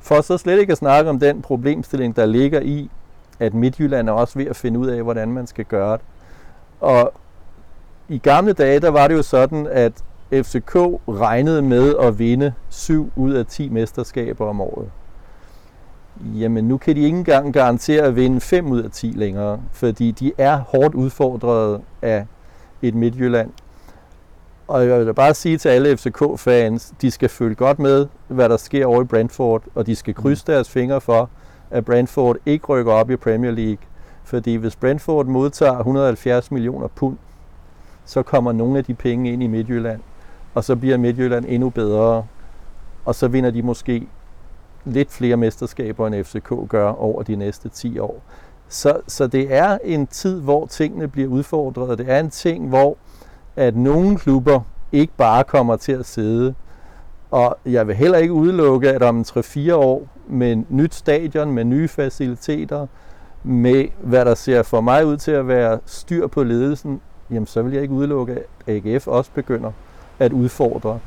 For så slet ikke at snakke om den problemstilling, der ligger i, at Midtjylland er også ved at finde ud af, hvordan man skal gøre det. Og i gamle dage, der var det jo sådan, at FCK regnede med at vinde 7 ud af 10 mesterskaber om året. Jamen nu kan de ikke engang garantere at vinde 5 ud af 10 længere, fordi de er hårdt udfordret af et Midtjylland. Og jeg vil bare sige til alle FCK-fans, de skal følge godt med, hvad der sker over i Brentford, og de skal krydse deres fingre for, at Brentford ikke rykker op i Premier League. Fordi hvis Brentford modtager 170 millioner pund, så kommer nogle af de penge ind i Midtjylland, og så bliver Midtjylland endnu bedre, og så vinder de måske lidt flere mesterskaber, end FCK gør over de næste 10 år. Så, så det er en tid, hvor tingene bliver udfordret. Det er en ting, hvor at nogle klubber ikke bare kommer til at sidde. Og jeg vil heller ikke udelukke, at om 3-4 år, med nyt stadion, med nye faciliteter, med hvad der ser for mig ud til at være styr på ledelsen, jamen så vil jeg ikke udelukke, at AGF også begynder at udfordre.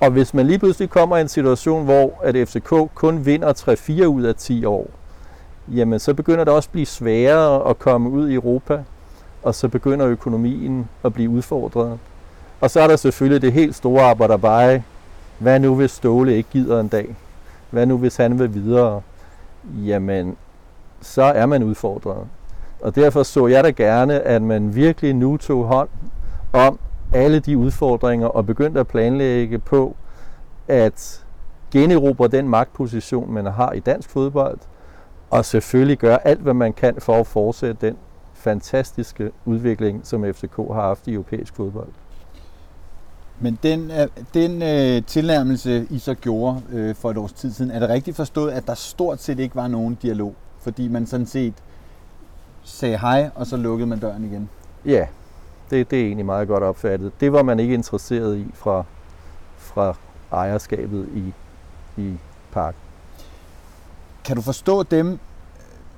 Og hvis man lige pludselig kommer i en situation, hvor at FCK kun vinder 3-4 ud af 10 år, jamen så begynder det også at blive sværere at komme ud i Europa, og så begynder økonomien at blive udfordret. Og så er der selvfølgelig det helt store arbejde, hvad nu hvis Ståle ikke gider en dag? Hvad nu hvis han vil videre? Jamen, så er man udfordret. Og derfor så jeg da gerne, at man virkelig nu tog hånd om alle de udfordringer og begyndte at planlægge på at generobre den magtposition, man har i dansk fodbold, og selvfølgelig gøre alt, hvad man kan for at fortsætte den fantastiske udvikling, som FCK har haft i europæisk fodbold. Men den, den øh, tilnærmelse, I så gjorde øh, for et års tid siden, er det rigtigt forstået, at der stort set ikke var nogen dialog? Fordi man sådan set sagde hej, og så lukkede man døren igen? Ja, det, det er egentlig meget godt opfattet. Det var man ikke interesseret i fra, fra ejerskabet i, i parken. Kan du forstå dem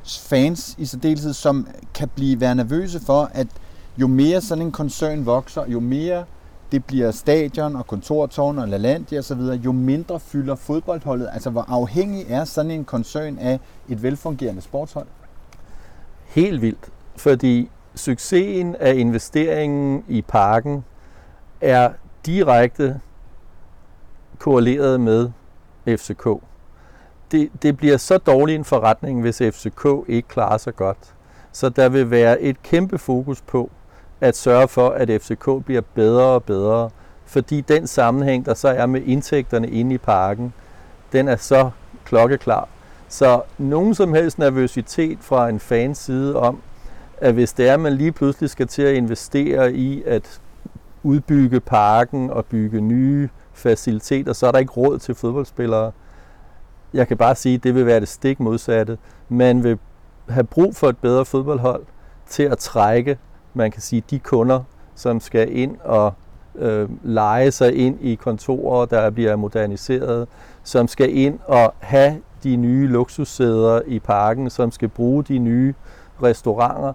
fans i særdeleshed, som kan blive være nervøse for, at jo mere sådan en koncern vokser, jo mere det bliver stadion og kontortårn og LaLandia osv., jo mindre fylder fodboldholdet. Altså, hvor afhængig er sådan en koncern af et velfungerende sportshold? Helt vildt, fordi succesen af investeringen i parken er direkte korreleret med FCK. Det, det bliver så dårlig en forretning, hvis FCK ikke klarer sig godt. Så der vil være et kæmpe fokus på at sørge for, at FCK bliver bedre og bedre, fordi den sammenhæng, der så er med indtægterne inde i parken, den er så klokkeklar. Så nogen som helst nervøsitet fra en fans side om, at hvis det er, at man lige pludselig skal til at investere i at udbygge parken og bygge nye faciliteter, så er der ikke råd til fodboldspillere. Jeg kan bare sige, at det vil være det stik modsatte. Man vil have brug for et bedre fodboldhold til at trække, man kan sige, de kunder, som skal ind og øh, lege sig ind i kontorer, der bliver moderniseret, som skal ind og have de nye luksussæder i parken, som skal bruge de nye restauranter,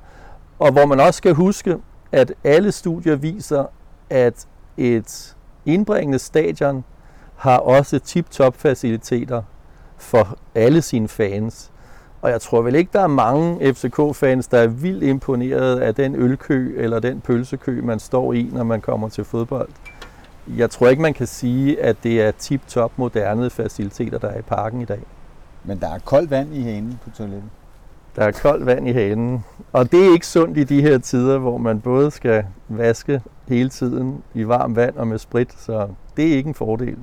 og hvor man også skal huske, at alle studier viser, at et indbringende stadion har også tip-top faciliteter for alle sine fans. Og jeg tror vel ikke, der er mange FCK-fans, der er vildt imponeret af den ølkø eller den pølsekø, man står i, når man kommer til fodbold. Jeg tror ikke, man kan sige, at det er tip-top moderne faciliteter, der er i parken i dag. Men der er koldt vand i hanen på toilettet. Der er koldt vand i hanen. Og det er ikke sundt i de her tider, hvor man både skal vaske hele tiden i varmt vand og med sprit, så det er ikke en fordel.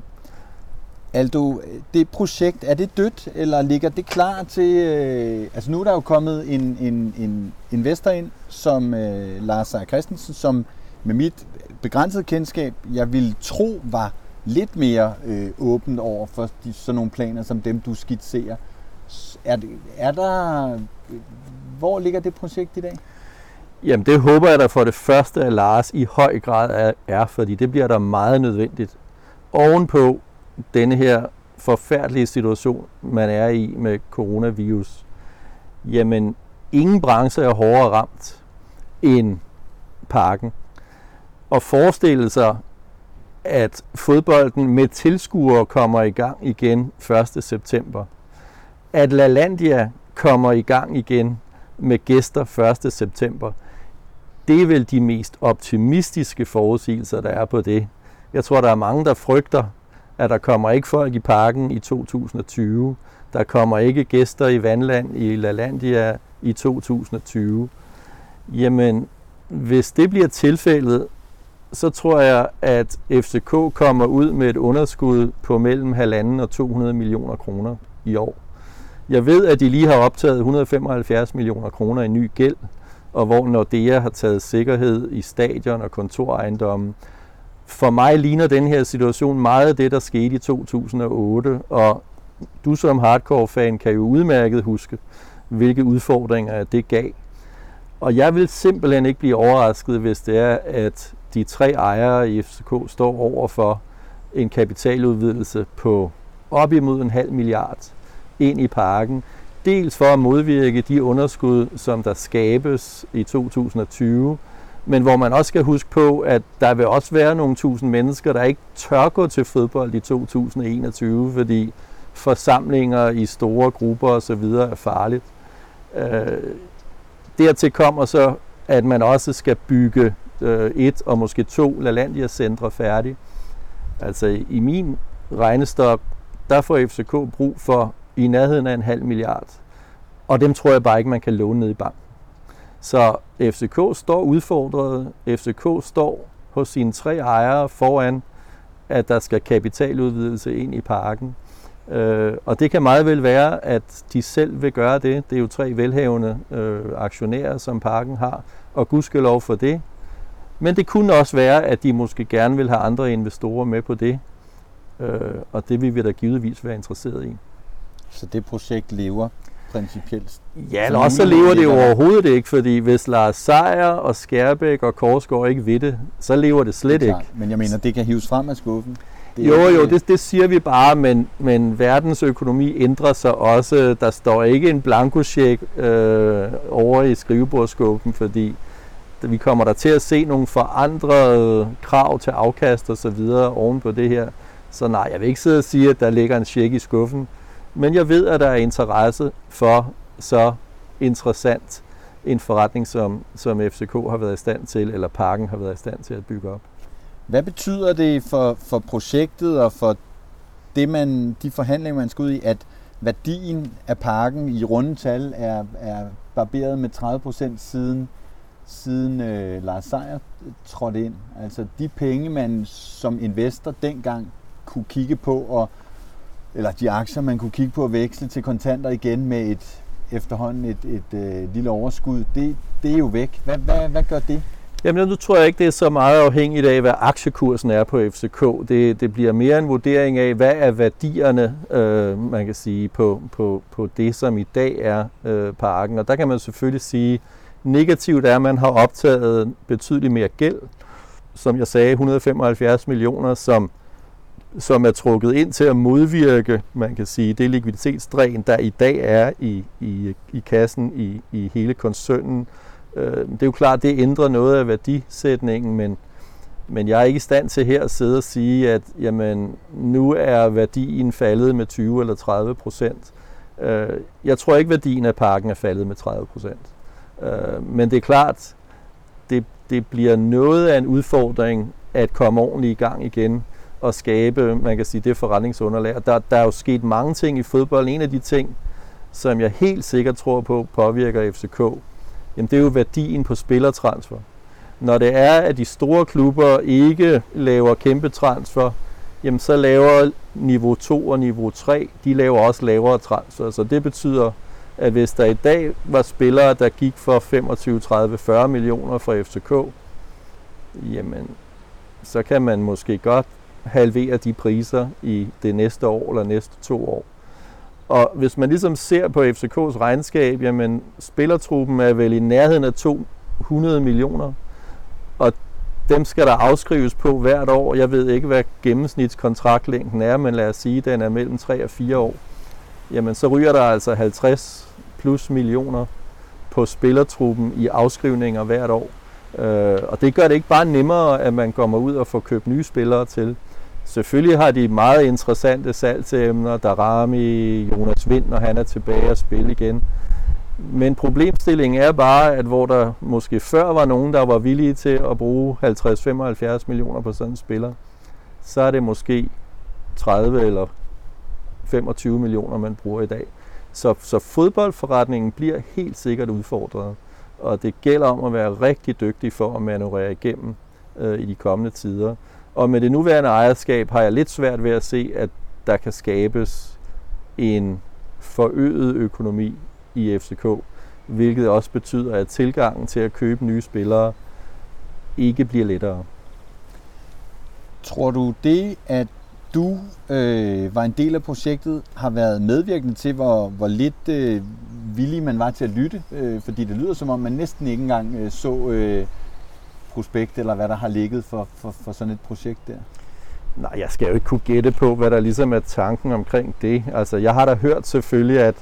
Aldo, det projekt, er det dødt, eller ligger det klar til... Øh, altså nu er der jo kommet en, en, en investor ind, som øh, Lars Seier Christensen, som med mit begrænsede kendskab, jeg vil tro, var lidt mere øh, åbent over for de, sådan nogle planer, som dem du skitserer. Er, det, er der... Øh, hvor ligger det projekt i dag? Jamen det håber jeg da for det første, at Lars i høj grad er, er fordi det bliver der meget nødvendigt. Ovenpå denne her forfærdelige situation, man er i med coronavirus, jamen ingen branche er hårdere ramt end parken. Og forestille sig, at fodbolden med tilskuere kommer i gang igen 1. september. At LaLandia kommer i gang igen med gæster 1. september. Det er vel de mest optimistiske forudsigelser, der er på det. Jeg tror, der er mange, der frygter, at der kommer ikke folk i parken i 2020. Der kommer ikke gæster i Vandland i LaLandia i 2020. Jamen, hvis det bliver tilfældet, så tror jeg, at FCK kommer ud med et underskud på mellem 1,5 og 200 millioner kroner i år. Jeg ved, at de lige har optaget 175 millioner kroner i ny gæld, og hvor Nordea har taget sikkerhed i stadion og kontorejendommen. For mig ligner den her situation meget det, der skete i 2008, og du som hardcore-fan kan jo udmærket huske, hvilke udfordringer det gav. Og jeg vil simpelthen ikke blive overrasket, hvis det er, at de tre ejere i FCK står over for en kapitaludvidelse på op imod en halv milliard ind i parken. Dels for at modvirke de underskud, som der skabes i 2020, men hvor man også skal huske på, at der vil også være nogle tusind mennesker, der ikke tør gå til fodbold i 2021, fordi forsamlinger i store grupper osv. er farligt. Øh, dertil kommer så, at man også skal bygge øh, et og måske to LaLandia-centre færdige. Altså i min regnestok, der får FCK brug for i nærheden af en halv milliard. Og dem tror jeg bare ikke, man kan låne ned i banken. Så FCK står udfordret. FCK står hos sine tre ejere foran, at der skal kapitaludvidelse ind i parken. Øh, og det kan meget vel være, at de selv vil gøre det. Det er jo tre velhavende øh, aktionærer, som parken har, og gudskelov for det. Men det kunne også være, at de måske gerne vil have andre investorer med på det. Øh, og det vil vi da givetvis være interesseret i. Så det projekt lever principielt? Ja, eller også så lever det jo overhovedet ikke, fordi hvis Lars Seier og Skærbæk og Korsgaard ikke ved det, så lever det slet det ikke. Men jeg mener, det kan hives frem af skuffen. Det jo, jo, det, det siger vi bare, men, men verdens økonomi ændrer sig også. Der står ikke en blankocheck øh, over i skrivebordskuffen, fordi vi kommer der til at se nogle forandrede krav til afkast og så videre oven på det her. Så nej, jeg vil ikke sidde og sige, at der ligger en check i skuffen. Men jeg ved, at der er interesse for så interessant en forretning, som, som FCK har været i stand til, eller Parken har været i stand til at bygge op. Hvad betyder det for, for projektet og for det, man, de forhandlinger, man skal ud i, at værdien af parken i runde tal er, er barberet med 30 procent siden, siden øh, Lars Seier trådte ind? Altså de penge, man som investor dengang kunne kigge på, og, eller de aktier, man kunne kigge på at veksle til kontanter igen med et efterhånden et, et, et øh, lille overskud, det, det er jo væk. Hvad, hvad, hvad gør det? Jamen nu tror jeg ikke, det er så meget afhængigt af, hvad aktiekursen er på FCK. Det, det bliver mere en vurdering af, hvad er værdierne, øh, man kan sige, på, på, på det, som i dag er øh, parken. Og der kan man selvfølgelig sige, negativt er, at man har optaget betydeligt mere gæld. Som jeg sagde, 175 millioner, som, som er trukket ind til at modvirke, man kan sige, det likviditetsdræn, der i dag er i, i, i kassen i, i hele koncernen. Øh, det er jo klart, det ændrer noget af værdisætningen, men, men jeg er ikke i stand til her at sidde og sige, at jamen, nu er værdien faldet med 20 eller 30 procent. Øh, jeg tror ikke, værdien af parken er faldet med 30 procent. Øh, men det er klart, det, det bliver noget af en udfordring at komme ordentligt i gang igen og skabe, man kan sige, det forretningsunderlag. Der, der er jo sket mange ting i fodbold. En af de ting, som jeg helt sikkert tror på påvirker FCK, jamen det er jo værdien på spillertransfer. Når det er, at de store klubber ikke laver kæmpe transfer, jamen så laver niveau 2 og niveau 3, de laver også lavere transfer. Så det betyder, at hvis der i dag var spillere, der gik for 25, 30, 40 millioner fra FCK, jamen så kan man måske godt halvere de priser i det næste år eller næste to år. Og hvis man ligesom ser på FCK's regnskab, jamen spillertruppen er vel i nærheden af 200 millioner, og dem skal der afskrives på hvert år. Jeg ved ikke, hvad gennemsnitskontraktlængden er, men lad os sige, at den er mellem 3 og 4 år. Jamen så ryger der altså 50 plus millioner på spillertruppen i afskrivninger hvert år. Øh, og det gør det ikke bare nemmere, at man kommer ud og får købt nye spillere til. Selvfølgelig har de meget interessante salgsemner, Darami, Jonas Vind, når han er tilbage og spille igen. Men problemstillingen er bare, at hvor der måske før var nogen, der var villige til at bruge 50-75 millioner på sådan en spiller, så er det måske 30 eller 25 millioner, man bruger i dag. Så, så fodboldforretningen bliver helt sikkert udfordret, og det gælder om at være rigtig dygtig for at manøvrere igennem øh, i de kommende tider. Og med det nuværende ejerskab har jeg lidt svært ved at se, at der kan skabes en forøget økonomi i FCK, hvilket også betyder, at tilgangen til at købe nye spillere ikke bliver lettere. Tror du det, at du øh, var en del af projektet, har været medvirkende til, hvor, hvor lidt øh, villig man var til at lytte? Øh, fordi det lyder som om, man næsten ikke engang øh, så øh, prospekt, eller hvad der har ligget for, for, for sådan et projekt der? Nej, jeg skal jo ikke kunne gætte på, hvad der ligesom er tanken omkring det. Altså, jeg har da hørt selvfølgelig, at,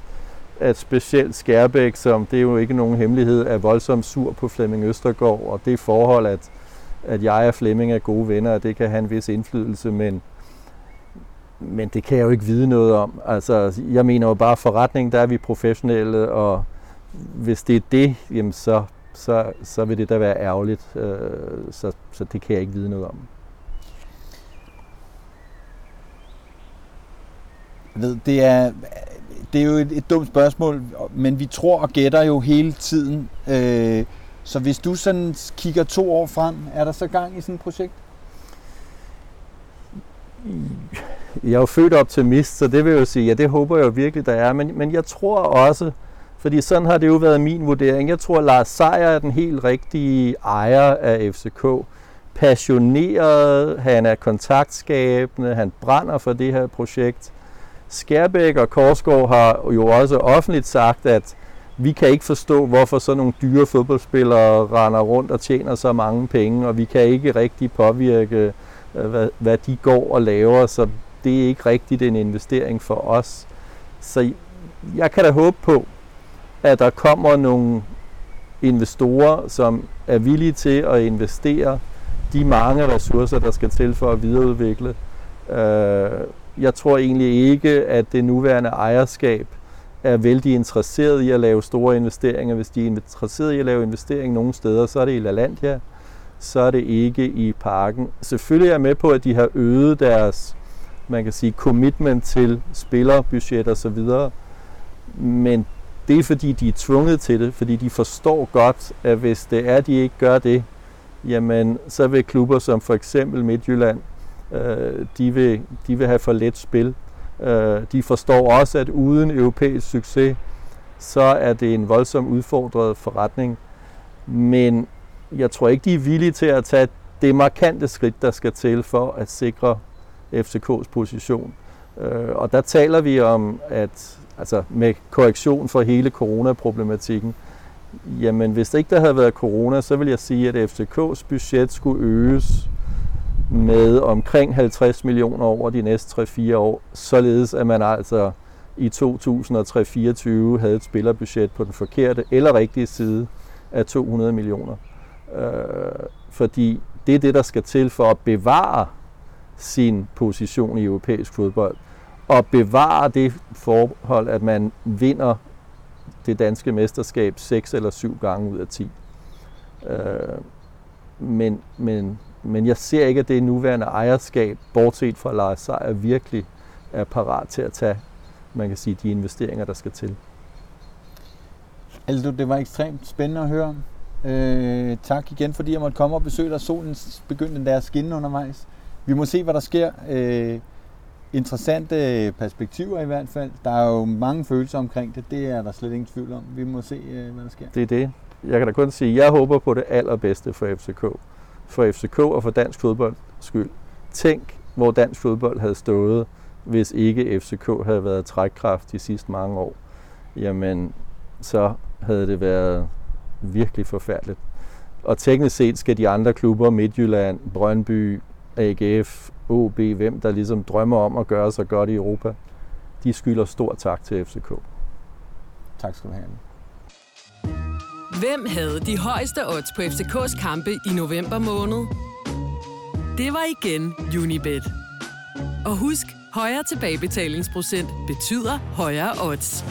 at specielt Skærbæk, som det er jo ikke nogen hemmelighed, er voldsomt sur på Flemming Østergaard, og det forhold, at, at jeg og Flemming er gode venner, og det kan have en vis indflydelse, men, men det kan jeg jo ikke vide noget om. Altså, jeg mener jo bare, forretning, der er vi professionelle, og hvis det er det, jamen så, så, så vil det da være ærgerligt. Øh, så, så det kan jeg ikke vide noget om. ved, det er, det er jo et, et dumt spørgsmål, men vi tror og gætter jo hele tiden. Øh, så hvis du sådan kigger to år frem, er der så gang i sådan et projekt? Jeg er jo født optimist, så det vil jeg jo sige, ja, det håber jeg jo virkelig, der er. Men, men jeg tror også, fordi sådan har det jo været min vurdering, jeg tror, at Lars Seier er den helt rigtige ejer af FCK. Passioneret, han er kontaktskabende, han brænder for det her projekt. Skærbæk og Korsgaard har jo også offentligt sagt, at vi kan ikke forstå, hvorfor sådan nogle dyre fodboldspillere render rundt og tjener så mange penge, og vi kan ikke rigtig påvirke, øh, hvad, hvad de går og laver, så det er ikke rigtigt en investering for os. Så jeg kan da håbe på, at der kommer nogle investorer, som er villige til at investere de mange ressourcer, der skal til for at videreudvikle øh, jeg tror egentlig ikke, at det nuværende ejerskab er vældig interesseret i at lave store investeringer. Hvis de er interesseret i at lave investeringer nogle steder, så er det i LaLandia, så er det ikke i parken. Selvfølgelig er jeg med på, at de har øget deres man kan sige, commitment til spillerbudget og så videre. Men det er fordi, de er tvunget til det, fordi de forstår godt, at hvis det er, de ikke gør det, jamen så vil klubber som for eksempel Midtjylland øh, de, vil, de vil have for let spil. Øh, de forstår også, at uden europæisk succes, så er det en voldsom udfordret forretning. Men jeg tror ikke, de er villige til at tage det markante skridt, der skal til for at sikre FCK's position. Øh, og der taler vi om, at altså med korrektion for hele coronaproblematikken, jamen hvis det ikke der havde været corona, så vil jeg sige, at FCK's budget skulle øges med omkring 50 millioner over de næste 3-4 år, således at man altså i 2023 havde et spillerbudget på den forkerte eller rigtige side af 200 millioner. Øh, fordi det er det, der skal til for at bevare sin position i europæisk fodbold. Og bevare det forhold, at man vinder det danske mesterskab 6 eller 7 gange ud af 10. Øh, men, men men jeg ser ikke, at det nuværende ejerskab, bortset fra Lars Seier, virkelig er parat til at tage, man kan sige, de investeringer, der skal til. Altså, det var ekstremt spændende at høre. Øh, tak igen, fordi jeg måtte komme og besøge dig. Solen begyndte endda at skinne undervejs. Vi må se, hvad der sker. Øh, interessante øh, perspektiver i hvert fald. Der er jo mange følelser omkring det. Det er der slet ingen tvivl om. Vi må se, øh, hvad der sker. Det er det. Jeg kan da kun sige, at jeg håber på det allerbedste for FCK for FCK og for dansk fodbold skyld. Tænk, hvor dansk fodbold havde stået, hvis ikke FCK havde været trækkraft de sidste mange år. Jamen, så havde det været virkelig forfærdeligt. Og teknisk set skal de andre klubber, Midtjylland, Brøndby, AGF, OB, hvem der ligesom drømmer om at gøre sig godt i Europa, de skylder stor tak til FCK. Tak skal du have. Hvem havde de højeste odds på FCK's kampe i november måned? Det var igen Unibet. Og husk, højere tilbagebetalingsprocent betyder højere odds.